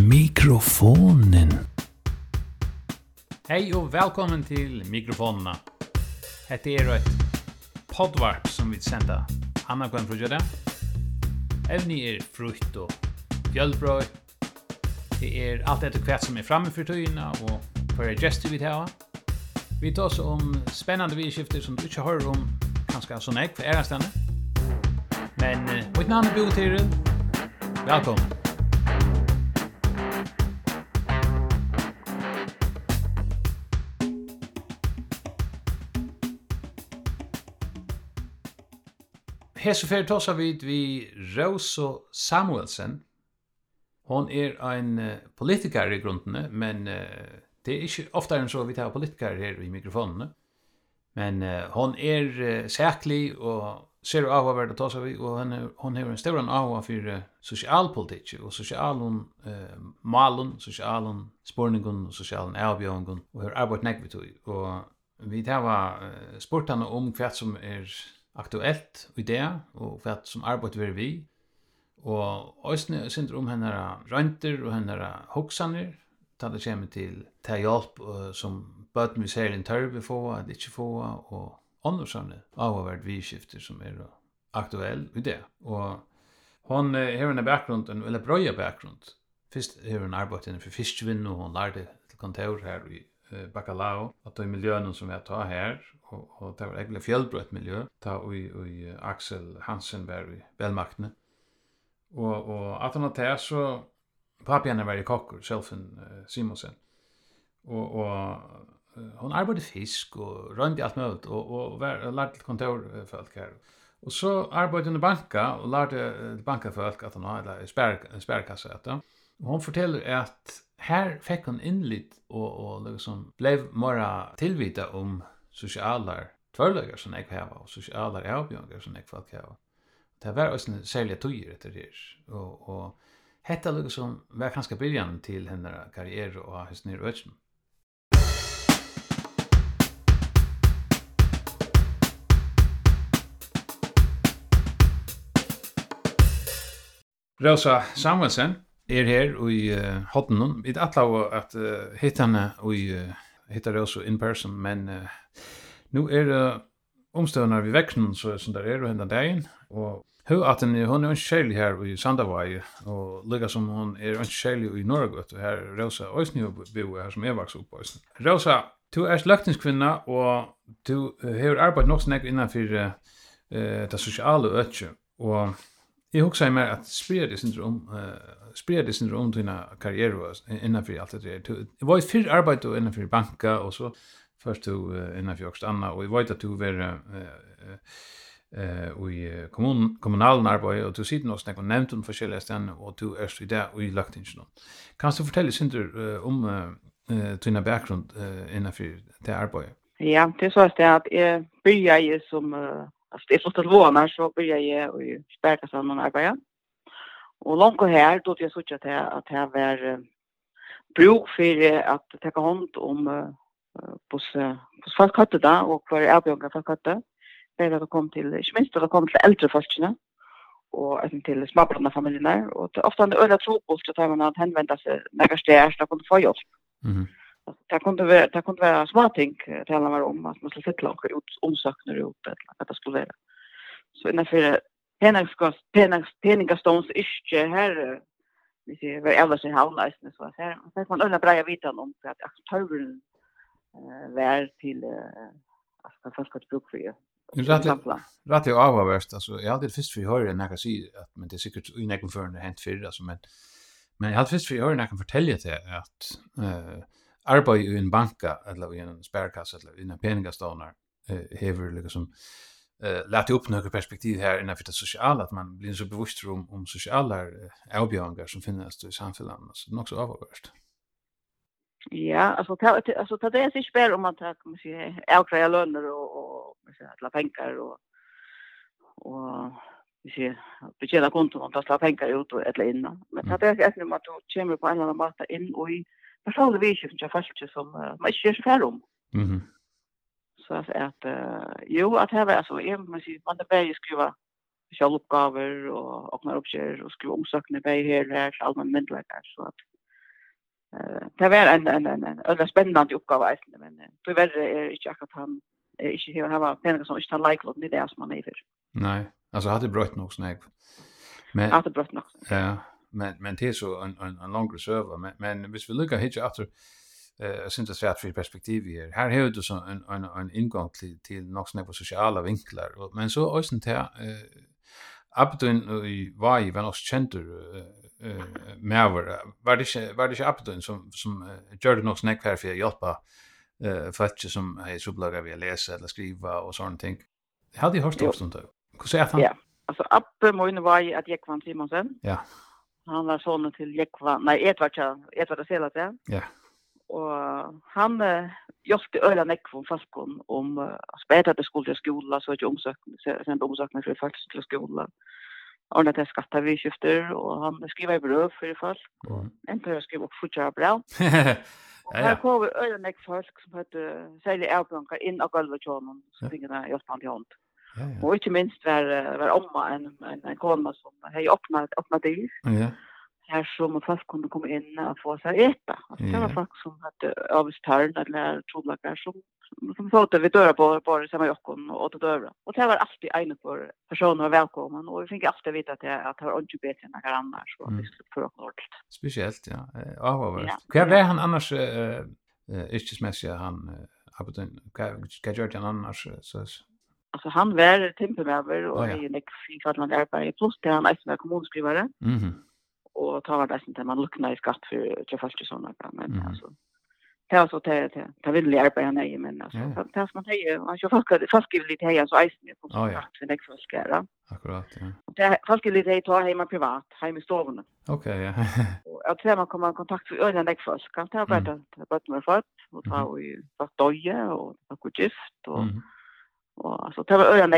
mikrofonen. Hei og velkommen til mikrofonerna. Hette er et podvarp som vi sender Anna Gwen Frugera. Evni er frukt og fjøllbrøy. Det er alt etter hvert som er framme for tøyene og for gestur vi tar. Vi tar oss om spennende vidskifter som du ikke hører om kanskje sånn jeg for ærestandet. Men mitt navn er Bo Tyril. Velkommen. Hesse fer tosa vit vi Rosa Samuelsen. Hon er ein politikar i grundene, men uh, det er ikkje ofta enn så vi tar politikar her i mikrofonene. Men uh, hon er uh, sæklig og ser av hva verda tosa vi, og hon, hon hever en større av hva for uh, sosialpolitikk, og sosialen uh, malen, sosialen spurningen og sosialen avbjøngun, og hever arbeid nekvitt Og vi tar uh, spurt om hva som er aktuelt i det, og hva som arbeid vi vi. Og òsne synder om henne rønter og henne hoksaner, ta det kommer til ta hjelp uh, som bøten vi ser en tørve få, at ikke få, og åndersamne avhåverd vidskifter som er aktuell i det. Og hon uh, har en bakgrund, en veldig brøya bakgrund. Fyrst har hun arbeidt henne for fiskvinn, og hun lærte til kontor her i eh, Bacalao, at de miljøene som vi har tatt her, og, og det var egentlig fjellbrøtt miljø, ta og og Axel Hansen var i velmaktene. Og, og at han har så, papjene var i kokkur selfen uh, Simonsen. Og, og uh, hon arbeidde fisk og rømte alt mulig, og, og var, lærte litt kontorfolk her. Og så arbeidde hun i banka, og lærte uh, bankafolk at han har en spærkasse. Spær, spær, spær, spær, spær, spær, spær, här fick hon inlit og, og liksom ble mera tilvita om sociala tvärlögar som jag har och sociala erbjudanden som jag folk har. Det var också en särlig tøyer etter det. Och och hetta liksom var ganska början till hennes karriär och hennes nere ödsn. Rosa Samuelsen, er her i uh, Hottenum. Vi atla var at uh, hitta henne og uh, hittar det også in person, men uh, nu er det uh, omstøvnar vi vekknen, så som der er og hendan dagen, og Hu at hon hon er skjellig her i Sandavai og lukka som hon er skjellig i Norrgøtt og her Rosa Øysni bo her som er vaks opp på Øysni. Rosa, du er løgtingskvinna og du uh, har arbeid nok snakk innanfyr uh, det sosiale øtje og Jag huxar mig att det syndrom eh det syndrom till en karriär was innanför allt det där. Det var ju för arbete och innanför banka och så först då innanför också Anna och vi vet att du var eh och i kommun kommunalen arbete och du sitter nog snackar nämnt om olika ställen och du är så där och i laktingen. Kan du fortälla syndrom om eh dina bakgrund innanför det arbetet? Ja, det så att jag började som alltså det är så att våna så börjar jag ju sparka sig någon arbete. Och långt här då jag såg att jag, att jag var bruk för att ta hand om på så folk hade det och för erbjudande folk hade det det kom till inte minst det kom till äldre folkna och även till småbarna familjerna och ofta en öra tro på att man att hänvända sig när jag är så att få hjälp. Mhm det kunde vara det kunde vara smarting det handlar var om att man skulle sätta långt ut omsaknar ut eller att det skulle vara så innan för penningskost pennings penningstons inte här vi ser vad sin i havnleisen så här så man undrar bra vita om för att aktören eh vär till att folk ska bruk för det. Nu rätt rätt jag av värst alltså jag hade först för höra när jag säger att men det är säkert i någon förn hänt för alltså men men jag hade först för höra när jag kan fortälja det att eh arbeid i en banka, eller i en sparkasse, eller i en peningastånar, eh, hever liksom, eh, lärt upp några perspektiv här innanför det sociala, att man blir så bevisst om, om sociala avbjörningar som finns i samhället, så det är också avgörst. Ja, alltså ta alltså ta det sig spär om man tar kan man säga avkräva löner och och man säger att la pengar och och vi ser betjäna konton och ta pengar ut och eller in. Men ta det är även om att du kommer på en annan mat in och i personlig vidskift av folk som uh, man ikke gjør så færre om. Mm -hmm. Så at, at uh, jo, at her var altså, jeg må si, man er bare skriva sjálvuppgaver og åpner oppgjør og skriva omsøkene bare her og her til allmenn myndelegger. Så at, uh, det var en, en, en, en, en spennende oppgave, men uh, det verre er ikke akkurat han, er ikke her, her var peninger som ikke tar leiklåten i det som han er i Nei, altså hadde brøtt nok snakk. Men, hadde brøtt nok. Ja, men men det är så en en en längre server men men hvis vi lukar hit efter eh syns det svärt för perspektiv här. Här har du så en en en ingång till till något snäpp sociala vinklar och men så ösen till eh Abdun i Vai var nog känd eh mer var det var det Abdun som som gjorde nok snakk her for å hjelpe eh fatje som er så bloggar vi lese eller skriva og sånne ting. Hade jag hört ofta om det. Hur säger han? Ja. altså Abbe Moine Vai att jag Simonsen. Ja. Han var sonen til Jekva, nei, Edvard, Edvard Selat, ja. Ja. Og han uh, hjälpte øyla näck från Falkon om uh, späta det skulle skola så ikke omsökning sen omsökning for folk til skola. Ordnet när det skatta vi skifter og han skriver i brøv for folk. Mm. Inte jag skriver fortsätta brev. Och här kommer öla nekk folk som hade säljer erbjudanden in och golvet honom tingene hjelper han hjälpa honom. Ja, ja. Og ikke minst var, var omma en, en, en kona som hei åpnet, åpnet dyr. Ja. Her som folk kunne komme inn og få seg eta. Altså, ja. Det var folk som hadde avstørn eller trodlager som som fått vi døra på bare samma jokken og åtta døra. Og det var alltid egnet for personer var velkommen, og vi fikk alltid vite at det, at det var ikke bedre enn noen annars, og vi skulle prøve noe ordentlig. Spesielt, ja. Avhåvert. Ja. Hva var han annars, uh, uh, yrkesmessig, han, uh, Abedin, hva gjør han annars, så alltså han var tempermäver och oh, ja. en fick att man plus det han är som kommunskrivare. Mhm. Mm och tar det sen man luckna i skatt för till fast såna men mm. alltså det var så det det det vill jag arbeta nej men alltså yeah. det som man säger, man kör folk, folk skriver lite här så isen på oh, för det för ska då. Akkurat ja. Det folk skriver lite tar hemma privat hem i stugan. Okej ja. Och jag tror man kommer i kontakt för öden där folk, kan det arbeta det bara med fart och ta och fast doje och ta gift och Och alltså det var öarna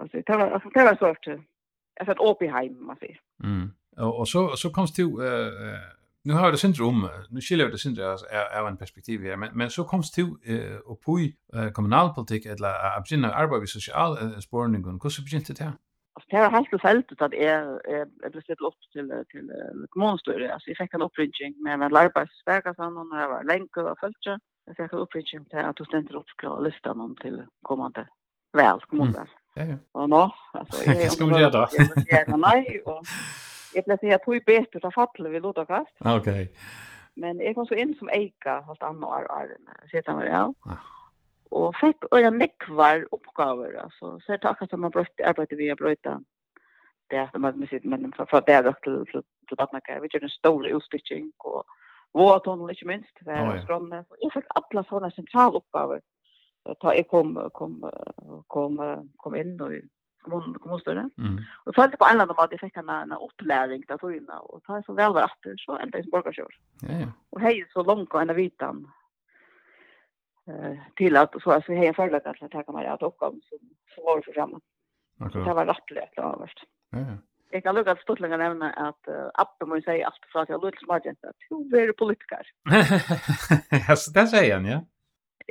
alltså det var alltså det var sort alltså ett OP hem man säger. Mm. Och så så komst du eh nu har det syndrom nu skiljer det syndrom alltså är är en perspektiv här men men så komst du eh och på kommunalpolitik eller absinna arbete vi social spårningen hur så begynte det här? Alltså det har helt och fullt att är är det sett upp till till kommunstyret alltså jag fick en uppringning med en arbetsvägar sån och det var länk och fullt jag fick en uppringning till att du ständer upp på listan om till kommande väl kommunen. Ja Ja, ja. Alltså, jag ska göra då. Ja, nej, och jag blev så jag tog bäst av fallet vi låta kast. Okej. Men jag kom så in som Eika fast annor år år sedan var jag. Ja. Och fick öra nekvar uppgifter alltså så jag tackar som man brötte arbetet vi har bröta. Det är att man sitter med för för det att till till att man kan vi gör en stor utstitching och vårt hon inte minst för skronna. Jag fick alla såna centrala uppgifter ta jeg kom, kom, kom, kom inn og kommunen kom hos dere. Mm. Och jeg på en annan annen måte han fikk en, en där til togene, och da så väl var så ända som borgerskjør. Ja, ja. Och hej så långt och en vitan eh, till att så alltså hej för att att ta mig att at oppgaven som, som var det för Okay. Det var rettelig etter avhverst. Ja, ja. Jag kan lukke stort länge nämna att uh, Appen må säga alt så att jag lukker smartjent att hun är politiker. det säger han, ja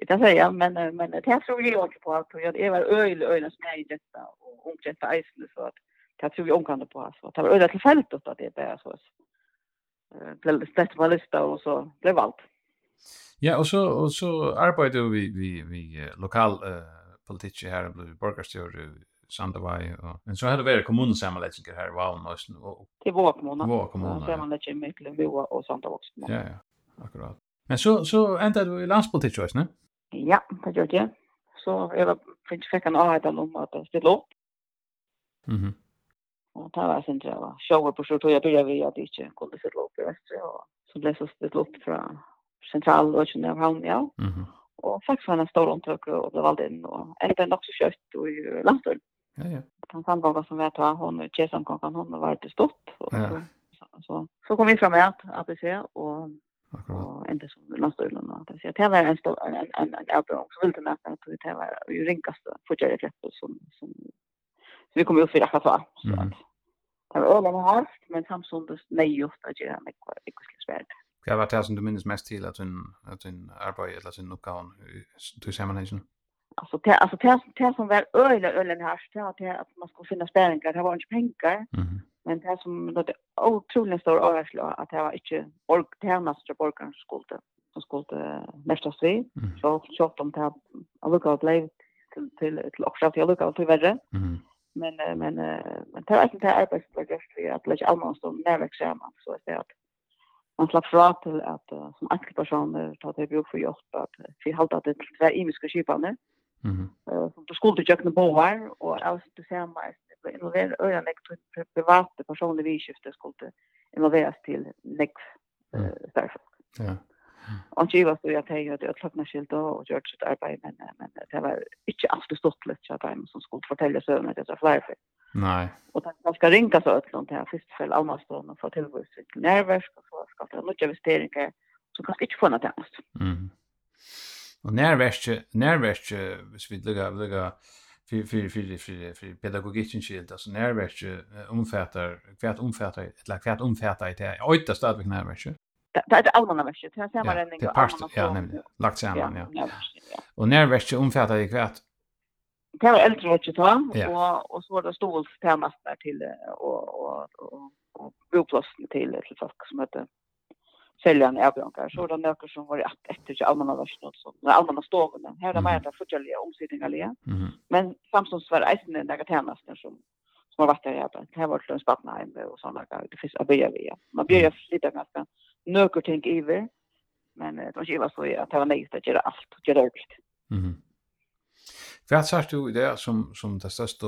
det säger jag, men, men det här tror jag också på att jag var öl öl som är i detta och och detta isle så att det tror jag omkande på så Det var öjl till fältet att det är bara så. Det släppte man lista och så blev allt. Ja, och så, och så arbetar vi, vi, vi lokal uh, politiker här, blev borgarstyr Sandavai och men så hade det varit kommunsammanläggningar här var nästan och till vår kommun. Vår kommun. Så man lägger mycket Voa och Sandavai också. Ja, ja. Akkurat. Men så så ända du i landspolitik just nu. Ja, det gjør det. Så jeg var finnes fikk en avheten om at jeg stille opp. Mm -hmm. Og det var sin jeg var sjåret på sjøret, og jeg begynte ved at jeg ikke kunne stille opp i Vestre, og så ble jeg så stille opp fra sentral og kjønne av havn, ja. Mm -hmm. Og faktisk var det en stor omtøk, og ble valgt inn, og jeg ble nok så kjøtt i landstøren. Ja, ja. Den samgången som vet hva, hun er kjesamgången, hun var til stått, og ja. så, så, så kom vi fra med at ABC, og Akkurat. Och ända som landstövlen och att säga det var en stor en en en outbreak så vill det nästan att det var ju rinkast fortare fläpp som som vi kommer upp i det här så. Det var alla har men Samsung nej just att göra med ekosystemsvärd. Det var det som du minns mest till att en att en arbete eller sin uppgång till sammanhangen. Alltså det alltså det som var öle ölen här så att man skulle finna spärringar det var inte pengar. Mhm Men det som det är otroligt stor avvärsla att det var inte ork tjänast för borgarens skulder som skulle nästas vi. Så tjockt om det här avlukat blev till, till ett locksav till avlukat till värre. Men, men, men det var inte det här arbetet som var gjort vi att lägga allmans och närverksamma så att det man slapp fra til at uh, som enkeltpersoner tar til bruk for hjelp at vi holdt at det er imiske skipene mm -hmm. uh, som du skulle til kjøkkenet på her og jeg vil se meg involvera öra nektor privata personer vi skifte skulle involveras till next eh Ja. Och det var så att jag hade ett lockna skilt och gjort sitt arbete men men det var inte alltid stått lätt att de som skulle fortälja sövna det så flyr för. Nej. Och det man ska ringa så att nånt här sist för allmänstående och få tillgång sitt nervers och så ska det något investeringar så kan inte få något annat. Mm. Och nervers nervers hvis vi lägger lägger för för för för för pedagogiken skilt alltså närvärk omfattar kvärt omfattar eller kvärt omfattar det är åtta stad vi närvärk det är allmänna värk så samma säger man den allmänna ja nämligen lagt samman ja. Och närvärk omfattar det kvärt det var äldre värk ta och och så var det stolt temat där till och och och boplats till till folk som heter sälja en avbrånkar. Så det nöker som var att efter till allmänna versen och så. som allmänna stågorna. Här är det mer att fortsätta omsidningar igen. Men Samsons var eisen i den där tjänasten som som har varit där jävla. Det här var till en spattnaheim och sådana där. Det finns att börja via. Man börjar flytta ganska nöker tänk iver. Men det var inte så att det var nejst att göra allt och göra övrigt. Vad sa du i det som, som det största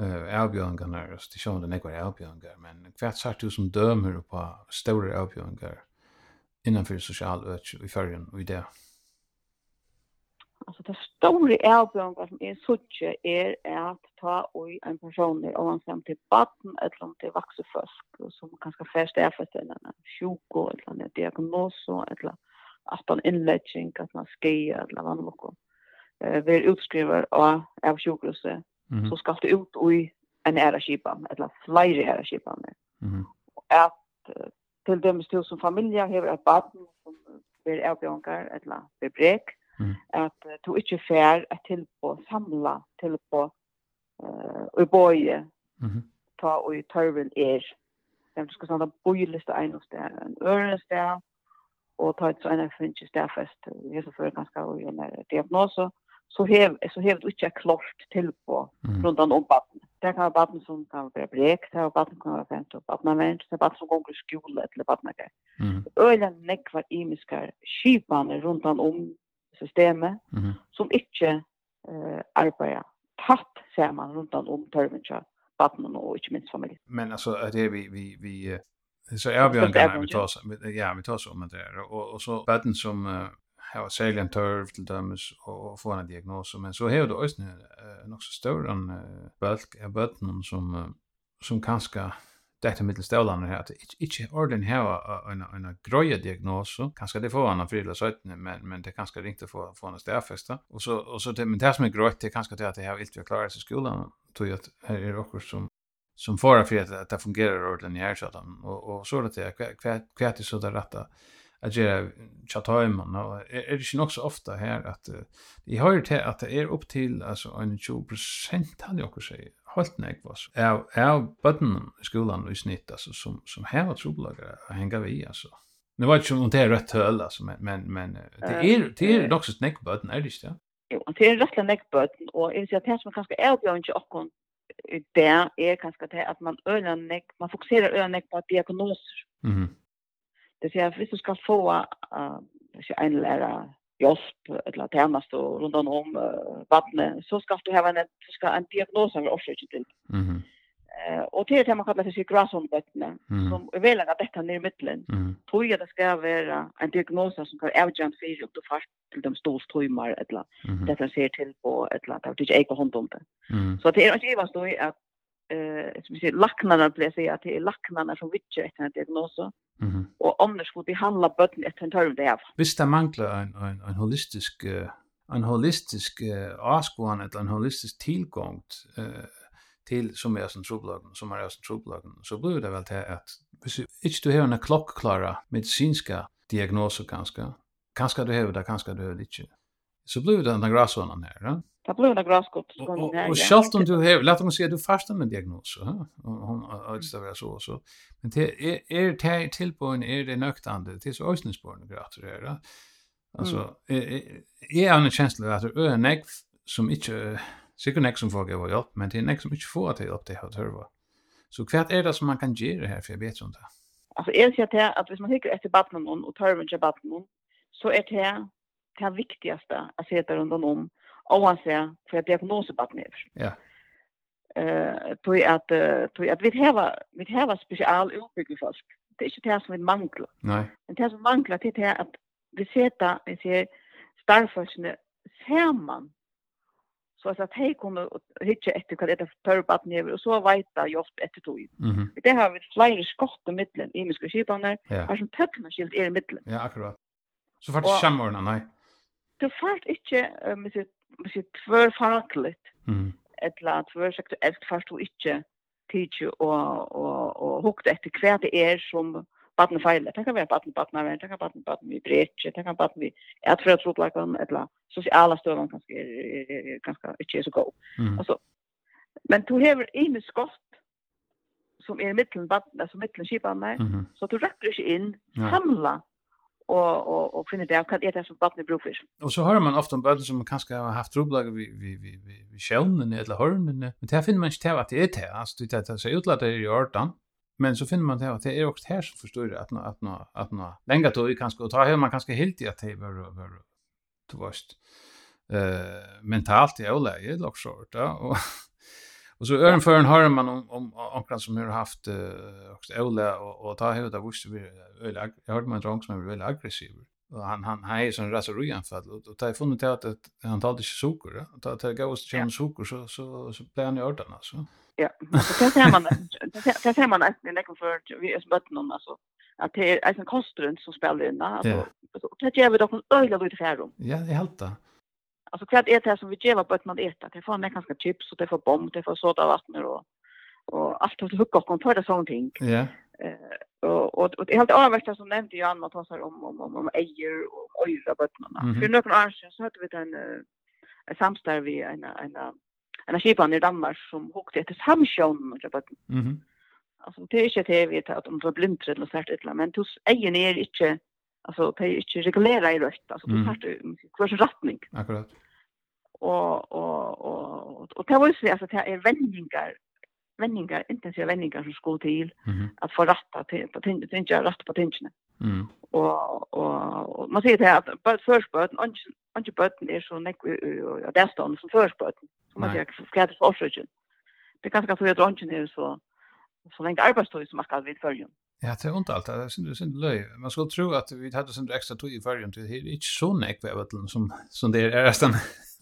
eh avbjörningarna, det sjön den ekvar avbjörningar, men vad sagt du som dömer på stora avbjörningar innanför social ökje i färgen och i det? Alltså det stora avbjørnga som er suttje är att ta och en person är oansam till batten eller om til är som kanskje først är för sig en sjuko eller en diagnos eller att han innledging at man skejer eller vad man eh vi utskriver av, av sjukhuset så skal det ut i en ära kipa eller flera ära kipa mm -hmm. att til dem til som familie hever et baden som blir avbjørngar eller blir brek, mm. at uh, du ikke fer et tilbå, samla tilbå uh, i bøye, mm -hmm. ta og i tørven er. Den skal sånn at bøyliste en og sted, en øren sted, og ta et sånn en finnes stedfest, jeg så før ganske og gjør diagnose, så hev så hev du inte klart till på mm. runt om baden. Det kan vara baden som kan vara brek, det kan baden kan vara fint och baden men det baden som går i skola eller baden där. Mm. Ölen näck var imiska skipan runt om systemet mm. som inte eh arbetar tatt ser man runt om törvincha baden och inte minst familj. Men alltså det är vi vi vi så är vi en vi tar ja vi tar så om det och och så vatten som ha særlig en tørv til dømes og få en diagnose, men så har det også en også større en bølg av bøttene som, som kanskje dette mitt stålene her, at ikke, ikke ordentlig här en, en grøye diagnose, kanskje det får han av frile søttene, men, men det er kanskje ringt å få, få en stedfeste. Og så, og så det, men det som er grøyt, det er kanskje det at jeg har vilt å klare seg i tror tog at her er dere som som får för att det fungerar ordentligt i hjärtat och och så det är kvätt det så där rätta att göra chatheimen och är det ju också ofta här att i har till att det är upp till alltså en 20 han jag också säger helt näck vad så är är button i skolan i snitt alltså som som här var trubbelagare att hänga vi alltså Nu var det ju är rätt höll alltså men men men det är det är också ett näckbutton är det inte? Jo, det är jeg vil och är det att här som kanske är avgörande och det är kanske det att man ölen man fokuserar ölen på diagnoser. Mhm. Det säger att hvis du skal få uh, en lærer hjelp eller tjänst og rundt om uh, vattnet så skal du ha en, så skal en diagnos av orsaken til. Mm Eh och det är det man kallar för gråsonbötna som är väl att detta ner i mitten. Tror jeg det skal være en diagnos som kan avgöra för upp till fast til de stolströmmar eller detta ser til på eller land att det er ikke hånd om det. Så det er ikke vad står att eh som vi säger lacknarna blir säga att det är lacknarna som vittjar efter en diagnos mm -hmm. och annars skulle behandla bötten efter en törv det av. Visst det manglar en, en, en holistisk en holistisk uh, avskåan eller en holistisk tillgång uh, till som är som troblagen som är som troblagen så blir det väl till att hvis ikke du har en klockklara medicinska diagnoser kanskje, kanskje du har det, kanskje du har det ikke så blev det den gräsvanan här. Ja? Det blev en gräsvanan. Och, och självt om du har, låt mig säga, du fastar med diagnos. Ja? Hon har utstavat så och så. Men det är, är det tillbörden, är det nöktande, det är så ösningsbörden gratis här. Ja? Alltså, är är en känsla att det är en ägg som inte, säkert en ägg som får gå hjälp, men det är en ägg som inte får att hjälp det har törva. Så kvart är det som man kan göra här, för jag vet där. Alltså, jag säger till att hvis man hickar efter battnen och törven till battnen, så är det det viktigaste att sätta runt om oavsett för att diagnosbatten är. Ja. Eh tog att tror att vi har vi har special utbyggt folk. Det är inte det som vi manglar. Nej. Men det som manglar det är att vi sätter vi ser starfolkene samman så att hej kommer hitta efter vad det är för bad ner och så vita jobb efter tog. Mm Det har vi flera skott i mitten i muskelskyparna. Ja. Har som täckna skilt i mitten. Ja, akkurat. Så vart det samordna, nej du fart ikke, med sitt, med sitt tvørfagligt, mm. eller tvørsektuelt fart du ikke tidsi og, og, og hukt etter hva det er som baden feiler. Det kan være baden badnavern, det kan baden baden vi bretje, det kan baden vi etfrødsutlagan, eller sosiale støvann kanskje er, er, er ganske ikke er så god. Mm. Altså, men du hever en skott som er mitten baden, alltså mitten skipan där. -hmm. så du rekker ikke inn, samla och och och finna det kan det som barnet brukar. Och så hör man ofta om barn som kanske har haft trubbel vi vi vi vi vi skällnen eller hörnen men det finner man inte till att det är det alltså det det så utlat det i ordan. Men så finner man det att det är också här som förstår att nå att nå att nå länge då kanske och ta hur man kanske helt i att det var var du vet eh mentalt i oläge lock short ja och Och så ören förrän hör man om om ankran som har haft också Ola och och ta hur det visst vi öle jag hörde man drunk som är väldigt aggressiv och han han han är sån raserianfall och och ta funnit att att han talade inte socker och ta ta gå och en socker så så så blir han i ordan alltså. Ja. Det ser man det ser man att det är för vi är smött någon alltså att det är en konstrund som spelar in alltså det ger vi dock en öle lite här om. Ja, det helt det. Alltså kvart är det som vi ger på att man äta. Det får man ganska chips och det får bomb, det får soda vatten och och allt att hugga och för det sån ting. Ja. Eh och och det helt avvärsta som nämnde ju Anna tar om om om om äger och öra bottnarna. För några år sedan så hade vi den eh samstarv vi en en en skipan i Danmark som hukte efter samsjön och bottnar. Mhm. Alltså det är inte det vi tar om för blindträd och sånt ett men tus äger är inte alltså det är inte regulera i rött. Alltså på part kvar rättning. akkurat. Och och och och det var ju alltså det är vändningar vändningar intensiva vändningar som skulle till att få rätta till på tänka tänka rätt på tänka mm. Och och man ser det att but first but on on böten är så näck och där står som first förspöten. Som man jag skärpt för orsaken det kanske kan få dra inte ner så så länge arbetstid som man ska vid följen Ja, det är inte allt. Det är synd löj. Man skulle tro att vi hade sånt extra tog i färgen till det. Det är inte så näck vi vet som, som det är nästan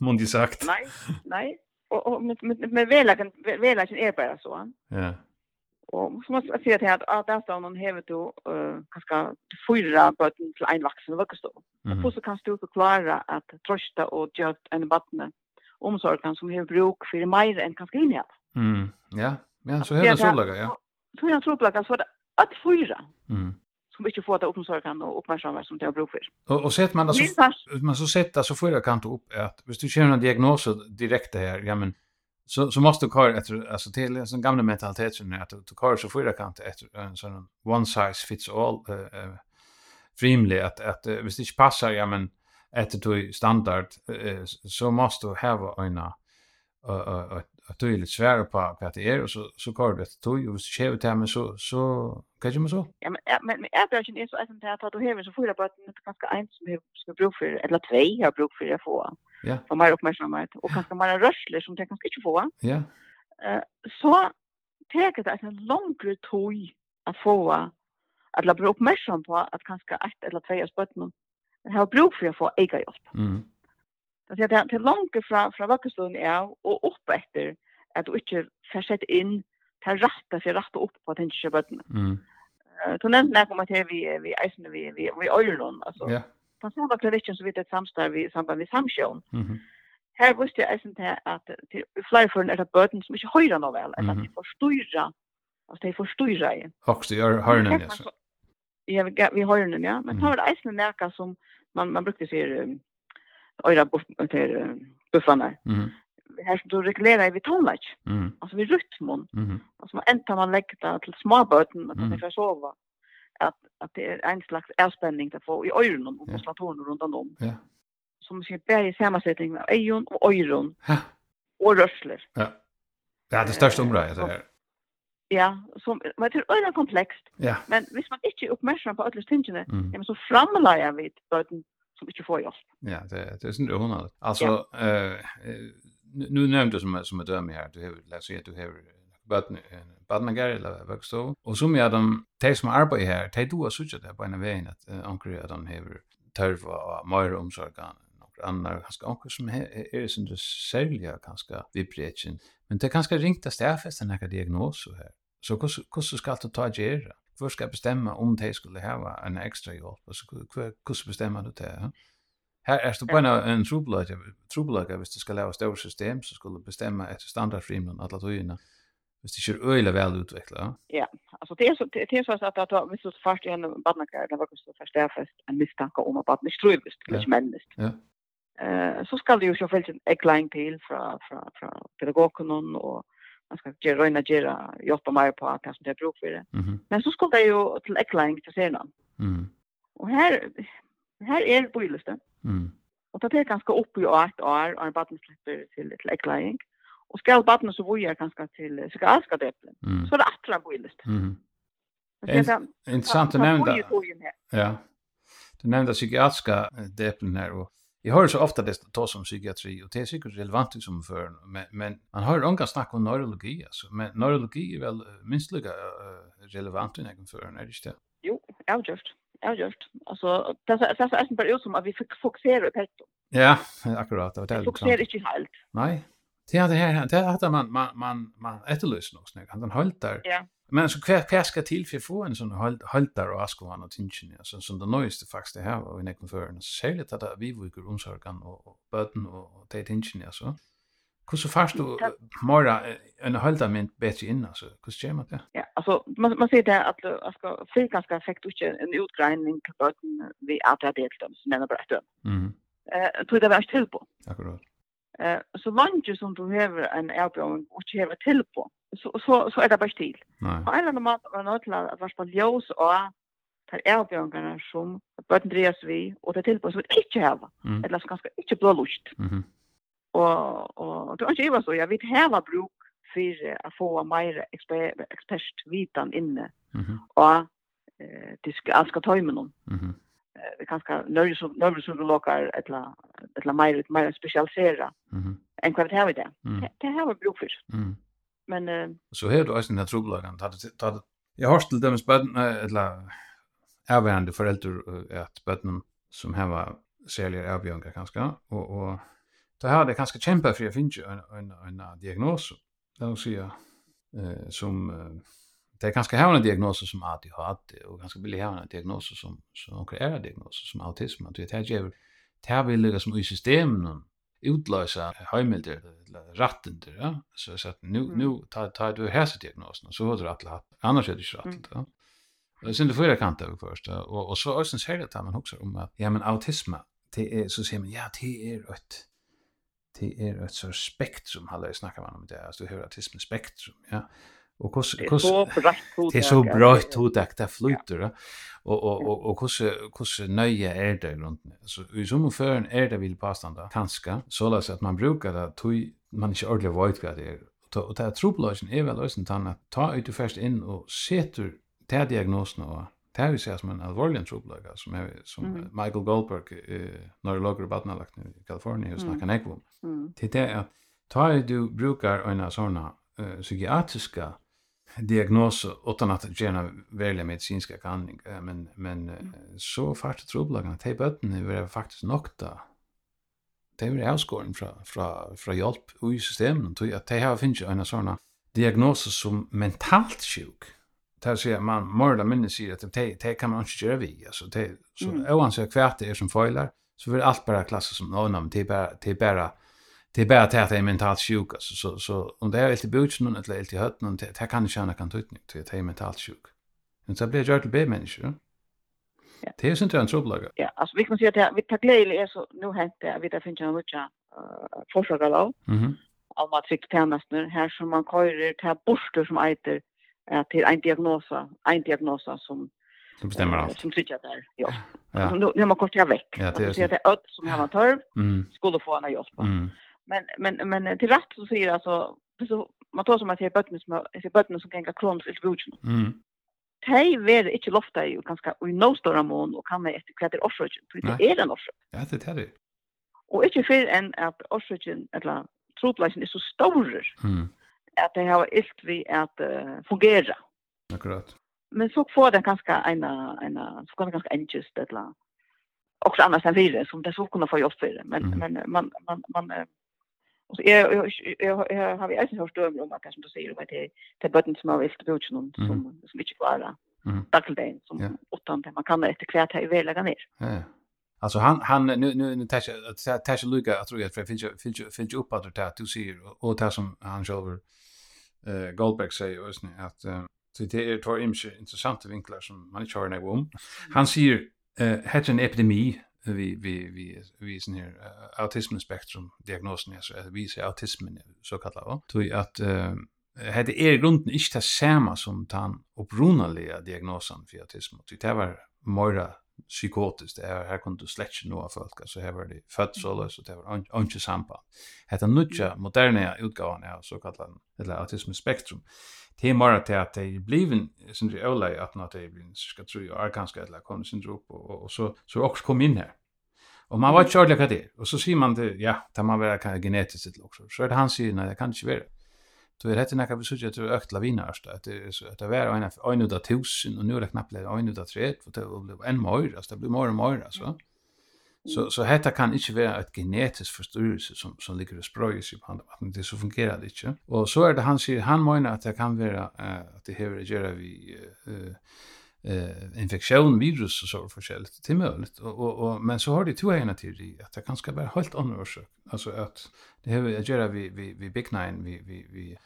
mundigt sagt. Nej, nej. Och, och med, med, med velagen, velagen är bara så. Ja. Och som man säger till at, att der står någon hevet då eh kanske fyra bøten til en vaksen vuxen då. Mm. Och så kan du förklara att trösta och göra en vatten omsorgen som har bruk för mer enn kanskje inn i alt. Mm. Ja. Ja, så här så lagar, ja. Så jag tror plaka så det att fyra. Mm. Som inte får ta uppmärksamhet och uppmärksamhet som det har bruk för. Och, och sett man alltså, man så sett alltså fyra kan ta upp att hvis du känner en diagnos direkt här, ja men så så måste du köra efter alltså till en sån gamla mentaliteten att du, köra kör så fyra kan efter en sån one size fits all eh uh, frimlig att att uh, hvis det inte passar ja men efter du standard uh, så måste du ha en uh, uh, att du är lite svär på vad det är och så så kör det ett tog och hvis ser sker det men så så kan ju man så. Ja men men är det ju inte så att det här du hem så får det bara inte ganska en som har ska bruka för eller två jag brukar för att få. Ja. Och mer uppmärksamhet och kanske mer rörsler som det kanske inte få. Ja. Eh så tar det en längre tog att få att la bli uppmärksam på att kanske ett eller två spötten har bruk för att få egen hjälp. Mm. Det er til langt fra, fra vakkerstånden er og opp etter at du ikke får sett inn til rette, for rette opp på tenker bøttene. Mm. Uh, du nevnte noe om at vi, vi eisene, vi, vi, vi øyer noen, altså. Ja. På samme klinikken så vidt et samstarv vi samband med samsjøen. Mm -hmm. Her visste jeg eisen til at til flere for er det bøten som ikke høyre noe vel, enn at de forstyrra, altså de forstyrra i. Også i høyrenen, ja. Ja, vi, vi høyrenen, ja. Men mm -hmm. det eisen noe som man, man brukte sier, um, öra till buffarna. Mm. Här som du reglerar vi tonlack. Mm. Alltså vi rytmon. Mm. Alltså man äntar man lägger det till småböten att man kan sova. Att, att det är en slags avspänning att få i öronen och på slatonen runt om. Ja. Som ser bär i sammansättning med ögon och öron. Ja. Och rörsler. Ja. Ja, det största området det här. Ja, som men det är öra komplext. Ja. Men hvis man inte uppmärksam på alla stingene, mm. ja, men så framlägger vi böten som inte får hjälp. Ja, det, det är sånt onödigt. Alltså, ja. eh, nu nämnde du som, som ett döme här, du har, lär sig att du har badnagar eller vöxtov. Och som jag, de, de som arbetar här, de du har suttit det på en väg att uh, anker att de har törv och mer omsorgan annar ganska onkur som er, er sin sälja ganska vibration men det er ganska ringt att stäffa den här diagnosen här så hur hur ska du ta gera Hvor skal bestämma om de skulle hava en ekstra hjelp? Altså, hvordan bestemmer du det? Ja? Her er det bare en trobeløyde, trobeløyde, hvis du skal lave større system, så skulle du bestemme etter standardfrimlen alle tøyene, hvis det ikke er øyelig vel utviklet. Ja, ja altså det er så, det er så at, at hvis du først i en badnakker, eller hvis så først er først en mistanke om at badnakker strøyvist, eller ikke mennesk, ja. Eh, så skal det jo selvfølgelig en eklein til fra, fra, fra pedagogen og man ska ge röna gera jobba mer på att kanske det är bruk för det. Mm -hmm. Men så skulle det ju till ekling till senan. Mm. Och här här är det Mhm. Mm. Och det är ganska upp i art år och barnen släpper till till ekling. Och ska barnen så vojar ganska till ska ska det. Mm. Så det attra så. Mm. Intressant att nämna. Ja. Du nämnde psykiatriska deplen här och Jag hör så ofta det tas om psykiatri och det är säkert relevant som för men, men man hör unga snack om neurologi alltså men neurologi är väl minst lika uh, relevant i egen för när det är Jo, avgjort. Avgjort. Alltså det det är så bara ut som att vi fokuserar på det. Ja, akkurat. Det är fokuserar inte helt. Nej. Det är det här det är att man man man man efterlyser något snägt. Han håller där. Ja Men så kvar kvar ska till för få en sån haltar och askovan och tingen alltså som det nyaste faktiskt det här och i näcken för en särskilt att vi vågar omsorgan och böten och det tingen alltså. Hur så fast du mera en haltar men bättre in alltså. Hur ska man det? Ja, alltså man man ser det att alltså fri ganska effekt och en utgrindning på botten vi att det det som nämner bara Mhm. Eh tror det var till på. Akkurat. Eh så långt som du har en erbjudning och inte har till på så så så är det bara stil. Och alla de mat var något la att vara på ljus och tar erbjörnarna som börden dreas vi och det tillpå som inte häva. Eller så ganska inte blå lust. Mhm. Och och det är ju så jag vet häva bruk för att få mer expert vitan inne. Mhm. Och eh det ska alska tajmen någon. Mhm. Eh kanske nörr som nörr som lokar ettla ettla mer mer specialisera. Mhm. En kvart här vi det. Det här var bruk för. Mhm. Men eh så här då är den här trubbelagen. Tar jag har till dem spärren eller ärvärande föräldrar att barnen som här var säljer erbjörngar kanske och och det här det kanske kämpa för jag finns ju en en en diagnos. Då ser jag eh som det är ganska här en diagnos som ADHD och ganska billig ha en diagnos som som några är diagnos som autism att det här ger det här vill lägga som i systemen utlösa heimilder rattender ja. Så så att nu mm. nu tar tar du häsa diagnosen så har du rätt att annars är det inte rätt ja. Det synd det förra kanten först och och så ösens säger det att man också om att ja men autism det är så säger man ja det är ett det är ett så spektrum har jag man om det alltså du hör autism spektrum ja. Och hur hur det är så bra hodak där flyter va. Och och och och hur hur nöje är det runt. Alltså i som en är det vill passa där. Kanske så läs att man brukar det tog man inte ordentligt vet vad det är. Och det här troblagen är väl lösen tanna ta ut först in och sätter ta diagnosen och det här vi ser som en allvarlig troblag som är som. Michael Goldberg eh, neurologer och badnalagt i Kalifornien och snackar nekvom. Mm. Det är att ta du brukar en såna uh, psykiatriska diagnos utan att gärna välja medicinska behandling. Men men mm. så fart trubbelagen att hej bötten är faktiskt nokta. Det är avskåren från från från hjälp i systemet och att det har finns en såna diagnoser som mentalt sjuk. Där ser man morda minne säger att det det kan man inte göra vi alltså det så oansett kvärt är som foilar så vill allt bara klassas som någon namn det bara det bara det är bara att det är mentalt sjuk alltså så så om det är lite butchen eller lite hötten någon det kan inte kan tutning till att det är mentalt sjuk. Men så blir jag till till människa. Ja. Det är ju inte en trubbelaga. Ja, alltså vi kan säga att vi tar glädje är så nu hänt det vi där finns en lucka eh förslagalov. Mhm. Om vi fick tjänster här som man körer till borster som äter till en diagnosa, en diagnosa som som bestämmer allt. Som sitter där. Ja. ja. Nu nu man kort jag väck. Ja, det är det öd som har man. Mm. Skulle få en hjälp. Mm. Men men men till rätt så säger alltså så man tar som att det är bötten som är bötten som gänga kroms i budget. Mm. Tej ver inte lofta ju ganska och i no stora mån och kan det efter kväder offrogen. Det är en offrogen. Ja, det är det. Och inte för en att offrogen eller troplasjen är så stor. Mm. Att det har ilt vi att uh, fungera. Akkurat. Men så får den ganska en en så kan det ganska enkelt eller också annars än vidare som det så kunna få jobb för men mm. men man man man Och jag jag har vi alltså hört om om kanske du säger om att det det button som har visst någon som som inte klara. Dackeldagen som utan det man kan efter kvärt här i välaga ner. Ja. Alltså han han nu nu nu täsch att täsch Luca att tror jag för finns finns finns upp att det du ser och det som han själv eh Goldberg säger och sånt att så det är två intressanta vinklar som man inte har någon om. Han säger eh hade en epidemi vi vi vi vi sån här uh, autism spektrum diagnosen alltså att vi ser autismen så kallar va tror jag att uh, hade er grunden inte det samma som tan upprunaliga diagnosen för autism och det var mera psykotiskt det här kunde du slett inte nå folk alltså här var det född så så det var inte samband. Hetta nutja moderna utgåvan av så kallad eller autism spektrum det är mer till att det blir en sin där öla att nåt det blir ska tro jag är kanske eller kommer sin drop och och så så också kom in här. Och man var inte ordentligt vad det är. Och så ser man det, ja, det man väl kan genetiskt till också. Så är det han säger, nej, det kan inte vara. Då är det näka vi såg att det ökt lavina ärsta. Att det är så att det var en, en utav tusen och nu är det knappt en av tre, Och det blir en mörd, alltså det blir mer och mer, alltså. Mm. Så så detta kan inte vara ett genetisk förstörelse som som ligger och sprøyr sig på andre vatten. Det så fungerar det inte. Och så är det han säger han menar att det kan vara uh, att det hevur at gjera vi uh, eh infektion virus och så forskjelligt till möjligt och och, och men så har det två ena teori att det kan ska vara helt annorlunda alltså att det här jag gör vi vi vi big nine vi vi vi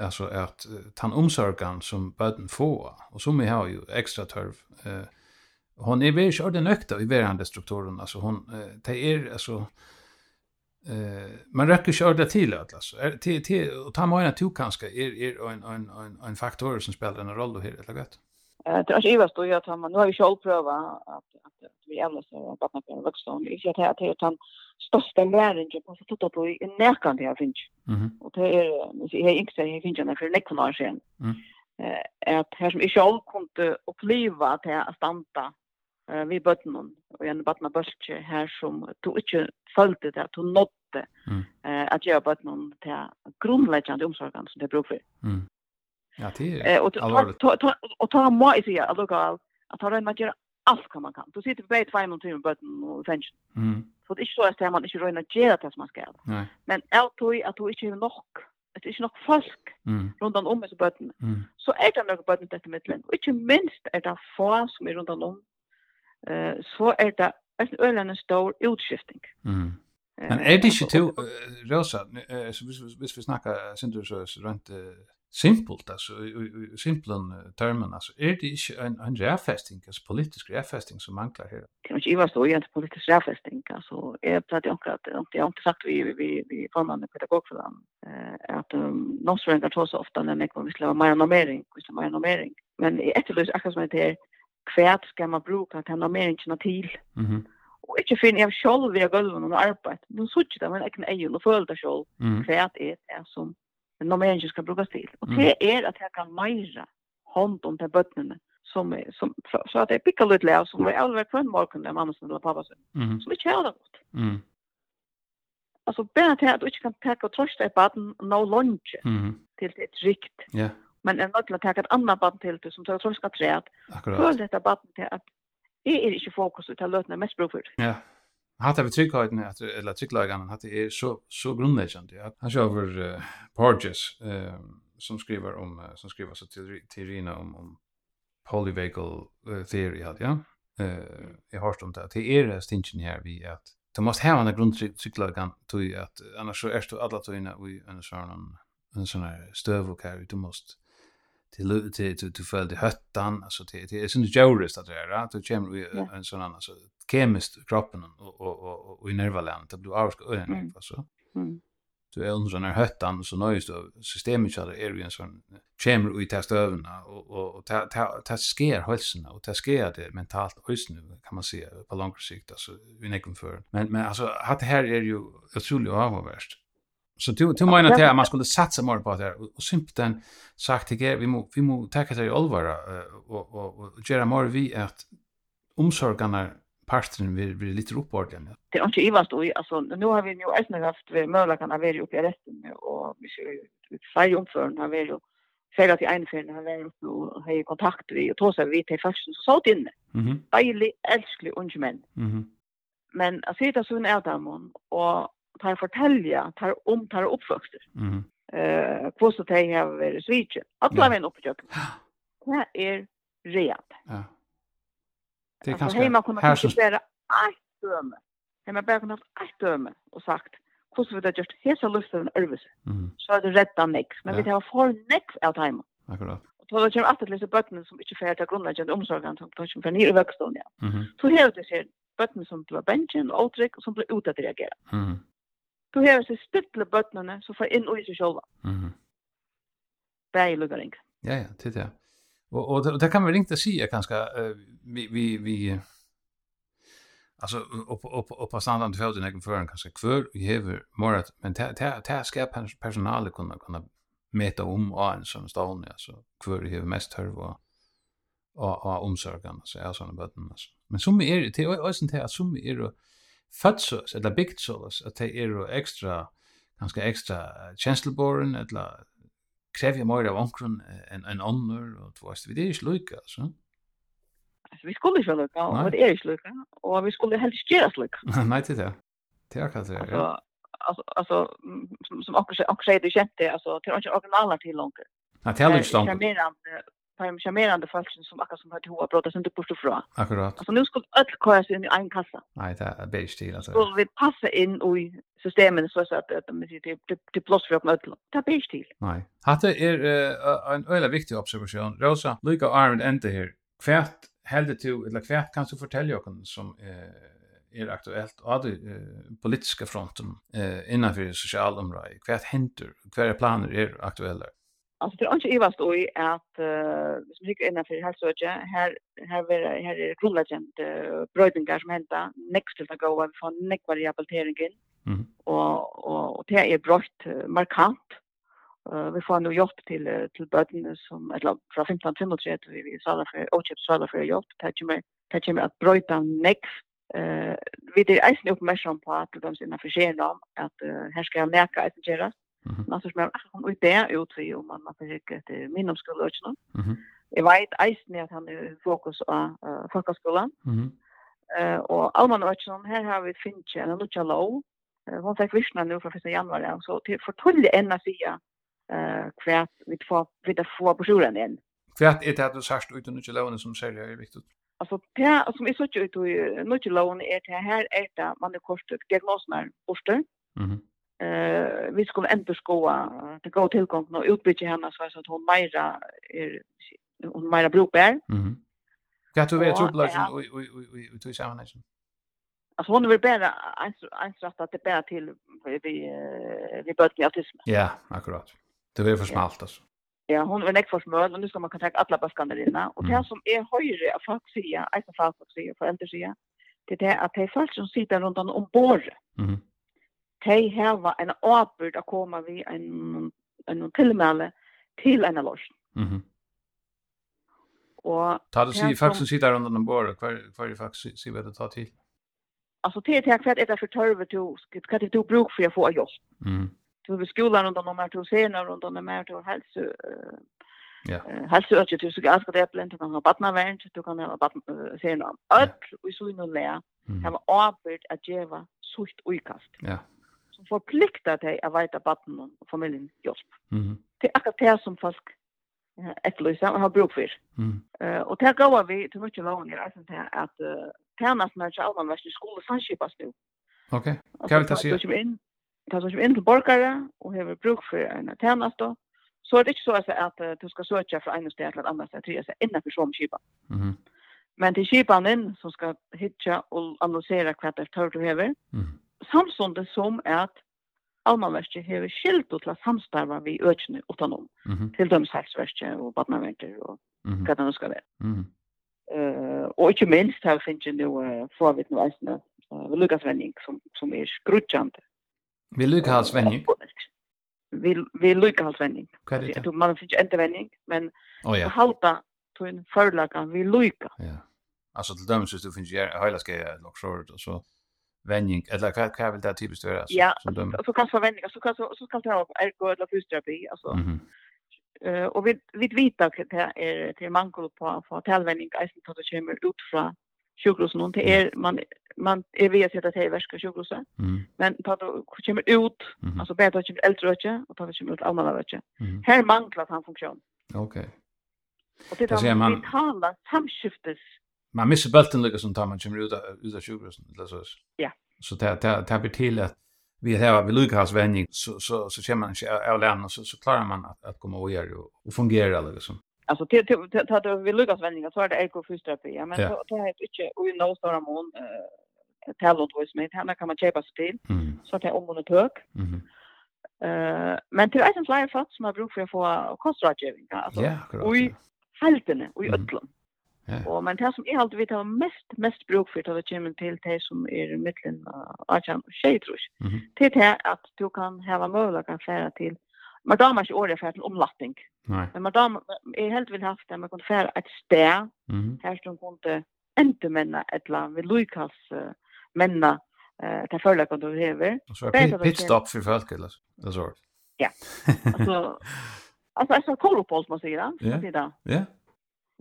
alltså att uh, tan omsorgan som böden får och som vi har ju extra törv eh hon är väl körd nökta i verande strukturen alltså hon det är alltså eh man räcker körda till att alltså till till och ta mina två kanske är är en en en en faktor som spelar en roll då här eller gott. Eh det är ju vad jag tar man nu har vi själv prova att att vi ämnar så att man kan växa och inte att det är han största lärningen på så att då är närkan det här finns. Mhm. Och det är jag inte säger finns jag för lektionar sen. Mm. Eh att här som i själv kunde uppleva att jag stanta uh, vi bøtten og en bøtten bølge her som du ikke følte det, at du nådde mm. uh, at jeg bøtten til grunnleggende omsorgen som det bruk for. Mm. Ja, det er alvorligt. Og ta må jeg sige, at du kan at han røyner gjøre alt hva man kan. Du sitter på vei tvei noen timer bøtten og fengsen. Mm. Så det er ikke så at man ikke røyner gjøre det som man skal. Nei. Men jeg tror at du ikke er nok det er ikke nok folk mm. rundt om disse bøttene. Mm. Så er det nok bøttene dette middelen. Og ikke minst er det få som er rundt om eh så er det en ølen stor utskifting. Mm. Men är det ikke til, Rosa, hvis vi snackar sindur så rent simpelt, alltså i simplen termen, alltså är det inte en, en ræfesting, altså politisk ræfesting som manglar här. Det er ikke Ivar stå i en politisk ræfesting, altså, jeg prater jo ikke at, jeg har ikke sagt vi, vi, vi formann i eh at noen strengar så ofta når jeg kommer til å mer normering, hvis det er mer normering, men jeg etterløs akkurat som det er, kvært skal man bruka til normeringen til. Mhm. Mm och inte finn jag själv via gulvet noen arbeid. Men så tjänar kan egen og føle det själv. Mm. Kvärt er det som normeringen skal inte til. bruka till. Det er at jeg kan meira hånd om de bøttene som er, som så så at jeg pikker litt läs som er allvar från morgon där mamma eller pappa sin, Mm. Så vi kör det gott. Mm. Alltså bara at du ikke kan packa og trøste et baden no lunge, Mm. til det rikt. Ja men er nødt til å ta et annet barn til det, som tar trolska træet. Føl dette barn til at jeg er ikke fokus til å løte mest bruk for. Ja. Hatt av tryggheten, eller trygglagene, at det er så, så grunnleggende. Ja. Han kjører over uh, Porges, uh, som skriver om, uh, som skriver så til, til Rina om, om polyvagal uh, theory, ja. Uh, jeg har hørt om det. Det er stingen her vi at Du måste ha en grundtrycklagan till att annars så är du alla tog inne i en sån en sån här stöv och här du måste till till till till följde höttan alltså till till är sån jorist att det är att det kommer en sån annan så kemiskt kroppen och och och och i nervaland det blir avsk öden alltså. Mm. Du är under den här höttan så nöjs då systemet så är ju en sån kemer i testövna och och och ta ta ta sker hälsan och ta sker det mentalt ösn kan man se på lång sikt alltså vi necken för. Men men alltså att här är ju otroligt avvärst. Så du du menar att man skulle satsa mer på det här och simpelthen sagt till vi må vi må ta det i allvar och och och göra mer vi att omsorgarna parten vi blir lite uppåt Det är inte ivast och alltså nu har vi ju även haft vi möjligheten att vara uppe i resten och vi ser ju omförn har vi ju säger att i en fälla har vi och har kontakt vi och tåsar vi till fashion så sålt inne. Mhm. Bäli älsklig ung män. Mhm. Men att sitta så en ärtamon och tar fortelja, tar om, tar oppvøkster. Mm. Eh, hva så tar jeg over i svitje. Alle veien oppgjøkken. Det är rent. Ja. Det er kanskje hemma kunna Her som... døme. Jeg har bare kunnet ett döme och sagt, hur hvordan vi det just hesa lusten en ørvelse, mm. så er det rätta nek. Men vi har för nek out time. Akkurat. Og då kommer alltid til disse bøttene som inte fyrir til grunnleggende omsorgen, som kommer fra nye vøkstånd, ja. Mm -hmm. Så har vi disse bøttene som blir bensjen och åtryck og som blir utadreageret. Mm -hmm. Du har så stille bøttene som får inn i seg selv. Mm. Bare i lukkering. Ja, ja, det det. Og, og, og det kan vi ringt å si, kanskje, vi, vi, vi Alltså upp upp upp på standard för den egen föraren kanske kvar vi har morat men det det ta ska personal kunna kunna mäta om och en sån står alltså kvar vi har mest hör och och omsorgen så är såna bötten alltså men som är det är ju inte att som är fötsos eller byggt sås att det är extra ganska extra känsloborn eller kräver mer av onkron en en annan och två vet det är sluka så Alltså vi skulle ju lucka, och det är ju lucka och vi skulle helst göra lucka. Nej det där. Det är kanske det. Alltså alltså som också också säger du kände alltså till inte originaler till långt. Nej, det är ju fem charmerande folken som akkurat som har till brotta som på bort ifrån. Akkurat. Alltså nu skulle öll köra sig in i en kassa. Nej, det är bäst stil alltså. Och vi passa in i systemet så att att det det det plats för öll. Det är bäst stil. Nej. Hatte är en öle viktig observation. Rosa, Luca Iron enter här. Kvärt heldur du eller kvärt kan du fortälja oss som eh är aktuellt av den politiska fronten eh, innanför socialområdet. Kvärt händer, kvärt planer är aktuella. Alltså det är inte ivast då i att uh, som tycker innan för hälsoöje här här är här är grundläggande uh, brödningar som hända next till att gå vi får neck rehabiliteringen mm. och och och det är brott uh, markant. Uh, vi får nu hjälp till uh, till bötten som eller från 15 till 30 vi vi sa för och chip sa för hjälp. Touch mig touch mig att bröta neck eh vi det är inte uppmärksam på att de sina försenar att uh, här ska jag märka att det görs Mhm. -hmm. Altså, som er det er jo til om man har ikke et minnomskole og ikke Mhm. Jag vet eisen att han är fokus på uh, folkskolan. Mhm. Eh uh, og Alman og ikke har vi finche en lukja lov. Uh, vad fick visjonen nu för första januari ja. så til fortulle enn av siden uh, hva vi får, vi får på skolan igen. Kvärt är det att du sagt ut lukja lovene som ser är viktigt. Alltså det som är så tjut och nu till är det här är det man är kort diagnoserna borster. Mhm eh vi skulle ändå skoa det gå tillgång och utbyta henne så att hon Maira är hon Maira brukbar. Mhm. Kan du veta trubbelsen och och och och tog samman nästan. Alltså hon vill bara ens rätt att det bär till vi vi börjar med autism. Ja, akkurat. Det blir för smalt alltså. Ja, hon är näck för smöl och nu ska man kontakta alla baskarna dina och det som är höjre av folk säga, alltså folk säger för äldre säga. det är att det är folk som sitter runt om bord. Mhm de hava en åbyrd å komme vi en, en tilmelde til en løsning. Mm -hmm. Og ta det sig faktiskt sitter under den båret, hva er det faktisk sier vi det tar til Alltså det är kvart for tørve til, hva er det du bruk for å få jobb. Mm. Du vill skolan under de här två scener runt om de här två helse, Ja. Hälso att du ska ganska det blint och ha barn vänt du kan ha barn scener. Allt vi så inne lär. Har arbet att geva sucht uikast. Ja som forpliktar deg å veta baden og familien hjelp. Mm. -hmm. Det er akkurat det som folk etterlyser og har bruk for. Mm. Uh, og det går vi til mye långt i reisen til at uh, tjänasten är till allmänvärst i skolan samskipas nu. Ok, hva vil vi ta sig? Det som kommer inn til borgere og har bruk for en tjänast. Så er det ikke så at, att du skal søke fra en sted til et annet sted, till sig innenfor för som kipa. Mm. Men til det är som skal som og hitta hva det er efter du hever, Mm samstundes som at Almanverket hever skilt til å samstarva vi økene utanom, mm -hmm. til døms helseverket og badnaverket og mm -hmm. hva det nå skal være. Mm -hmm. uh, og ikke minst her finnes jeg nå uh, forvitt noe eisende uh, Lukasvenning, som, som er skrutjande. hans venning. Vi, vi Lukasvenning. Hva er det? Man finnes ikke endevenning, men oh, ja. halda til en förlaga vi Luka. Ja. Altså til døms hvis du finnes jeg heilaske nok så vending eller vad vad vill det typiskt vara så, ja, som de så kanske vändning så kanske så kan ta ergo eller fysioterapi alltså mm eh och vi vi vet att det är till mangel på på tälvändning alltså då det kommer ut från sjukhusen och det är man man är vi att det är värska sjukhuset mm. men då kommer ut mm. alltså bättre att kommer äldre rötje och då kommer ut allmänna rötje mm. här manglar han funktion okej okay. och det är man vi talar samskiftes man missar bulten lika som tar man kommer ut ut av sjukhuset eller så. Ja. Så det det det blir till att vi har vi Lukas vänning så så så känner man sig av lärna så så klarar man att att komma och göra och fungera liksom. Alltså till till att vi Lukas vänning så är det ekofysterapi. Ja men så det är inte och i några stora mån eh talent voice med henne kan man köpa spel så det är om och tök. Mhm. Eh men till eisen flyer fast som har bruk för att få kostrådgivning alltså. Ja, och i haltene och i ödlan. Ja. Og men det som jeg alltid vet har mest, mest bruk for det kommer til det som er mittlen av Ajan og Tjej, tror jeg. Mm -hmm. Til det at du kan hava mulighet kan fære til, man damer ikke året fære til omlapping. Nei. Men man damer, jeg helt vil haft det, man kan fære et sted, mm -hmm. her som kunne ente menna et eller annet, ved Lukas uh, menna, eh ta føler jeg du hever. Og så er pitstop for folk, eller så? Det Altså, altså, Alltså alltså altså, altså, altså, altså, altså, Ja. Ja. altså, altså,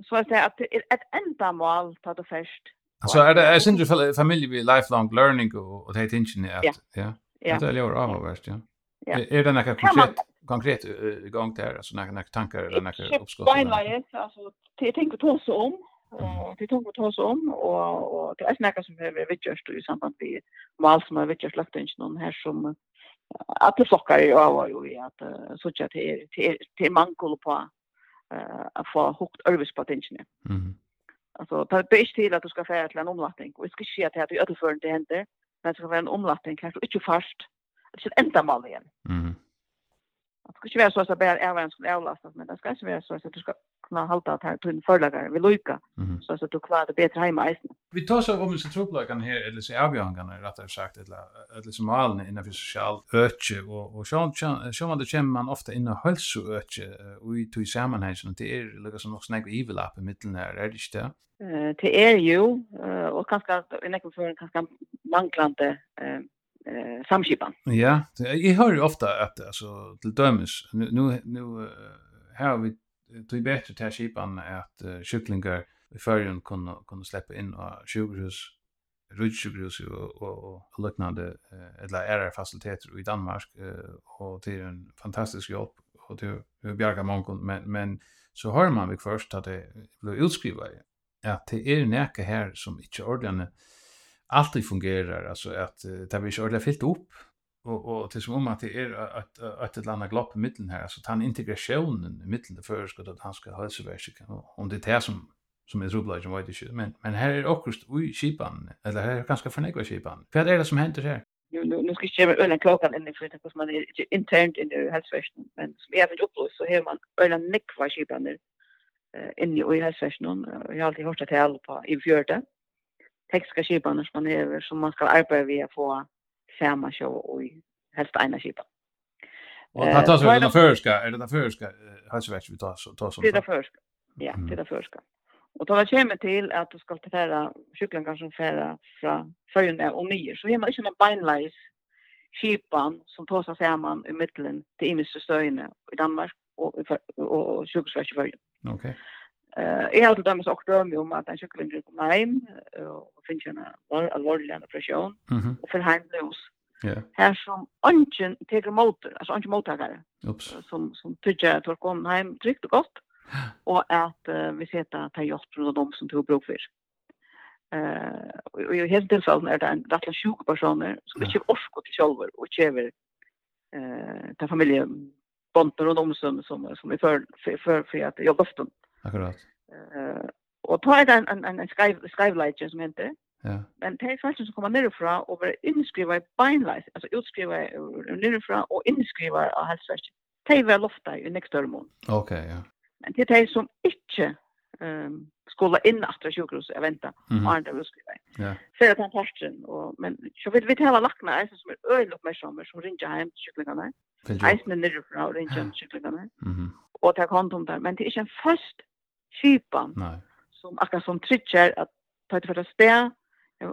så att det att ett enda mål ta det först. Alltså är det är synd för familj vi lifelong learning och och det är inte ja. Ja. Ja. Det är ju avvärst, ja. Ja. Är det några konkret konkret gång där alltså några några tankar eller några uppskott? Nej, nej, alltså det tänker ta så om och det tänker ta oss om, och och det är snakka som er vidtjørst i samband med mål som er vidtjørst lagt in någon här som alle flockar ju av och i att uh, att at det är det er mangel på eh att få hukt ervis på överspotential. Mhm. Alltså ta det bäst till att du ska få till en omlattning och det ska ske att du ödelför inte händer. Men det ska vara en omlattning kanske inte fast. Det ska ända mal igen. Mhm det ska inte vara så att bara en skulle avlastas, men det ska inte vara så att du ska kunna hålla att här till förlagare vi lycka så att du klarar det bättre hemma i Vi tar så om så trubblagarna här eller så avgångarna rättare sagt eller eller som malen innan för social ötje och och så så man det kommer man ofta innan hälso ötje och i till sammanhang så det är lika som något snack i överlapp i mitten här är det? Inte det är ju och kanske i någon för kanske manglande eh eh samskipan. Ja, jag hör ju ofta att alltså till dömes nu nu, nu här har vi till bättre till skipan att uh, kycklingar i förrjun kunde kunde släppa in och sjukhus rutsjukhus och och, och liknande eh, eller är faciliteter i Danmark eh, och till en fantastisk hjälp och till hur bjärga många men men så hör man vi först att det blir utskrivet att det är näka här som inte ordentligt alltid fungerar alltså att uh, det blir ordentligt fyllt upp. Och och till som om att det är att att ett landa glopp i mitten här alltså han integrationen i mitten det förskott att han ska hälsa väsik om det är det som som är trubbel som vet inte. Men men här är också oj skipan eller här är ganska förnägva skipan för det är det som händer här? Nu nu nu ska jag köra ölen klockan in i för att man är internt in i hälsovården men som är väl upplöst så här man ölen nickva skipan där inne i hälsovärden jag har alltid hört att det är på i fjörde tekniska skipan som man över som man ska arbeta via få samma show och helst ena skipan. Och det tar så den förska, är det den förska hasväck vi tar så tar så. Det är förska. Ja, det är förska. Och då kommer till att du ska ta cyklan kanske färra från följande och nyer så hemma man inte någon beinleis skipan som tar sig samman i mitten till imenstöjne i Danmark och och sjukhuset i Okej. Okay. Eh, jag har till dömes också dömme om att en kycklingen kom hem och finns en allvarlig depression och för hem blues. Ja. Här som ungen teker motor, alltså ungen mottagare. Ups. Som som tycker att jag kom hem tryggt och gott. Och att vi ser att ta gjort från de som tog bruk för. Eh, och i helt tillfällen är det en rättla sjuk personer som inte orkar till själva och kräver eh ta familjen bonter och de som som som är för för för att jobba stund. Mm Akkurat. Eh, och ta en en en skriv skrivläge som inte. Ja. Men det är faktiskt som kommer nerifrån och var inskriva i bindlight, alltså utskriva nerifrån och inskriva av hälsovärst. Det är väl ofta i nästa hormon. Okej, ja. Men det är som inte ehm skola in efter sjukhus jag väntar och andra vill skriva. Ja. För att han parten och men så vill vi tala lackna är som är öl upp med sommer som ringer hem till sjuklingarna. Eisen är nere från ringer till sjuklingarna. Mhm. Och ta kontom där men det är en fast kipan. Nej. Som akkurat som trycker att ta ett första spä.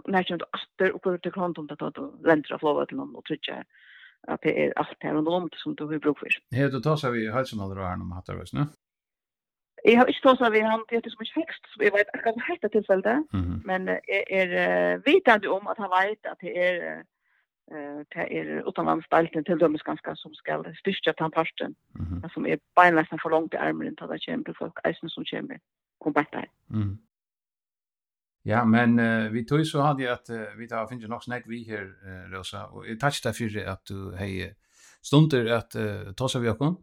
När jag inte åter och går till konton att ta länder av lova till någon och trycker. att det är allt här under om som du har bruk för. Hej då tar så vi hälsomallra här om hattar oss nu. Jag har inte tåsat vid han, det är så mycket växt, så jag vet akkurat han heter tillfället. Men jag är vitande om att han vet att det är eh det är utanlandsdelen till dömes ganska som ska styrka tandparten mm -hmm. som är beinläsen för långt armen till att kämpa folk eisen som kämpe där. Mm. Ja, men uh, vi tog så hade jag att uh, vi tar finns ju nog snack vi här uh, Rosa och jag touchade för att du hej stunder att uh, ta sig vi kom.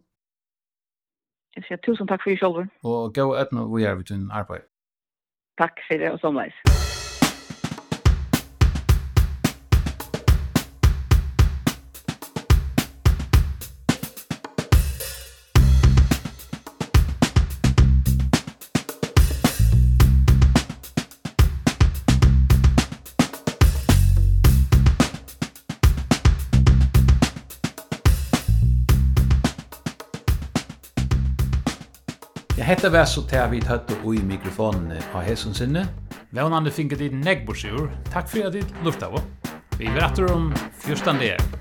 Jag säger tusen tack för er själva. Och gå ett nu vi är vid en arbete. Tack för det och som lejs. Hetta var så til vi tatt og i mikrofonen av hesson sinne. Vånande finket i negbosjur. Takk for at du lufta av. Vi er etter om 14.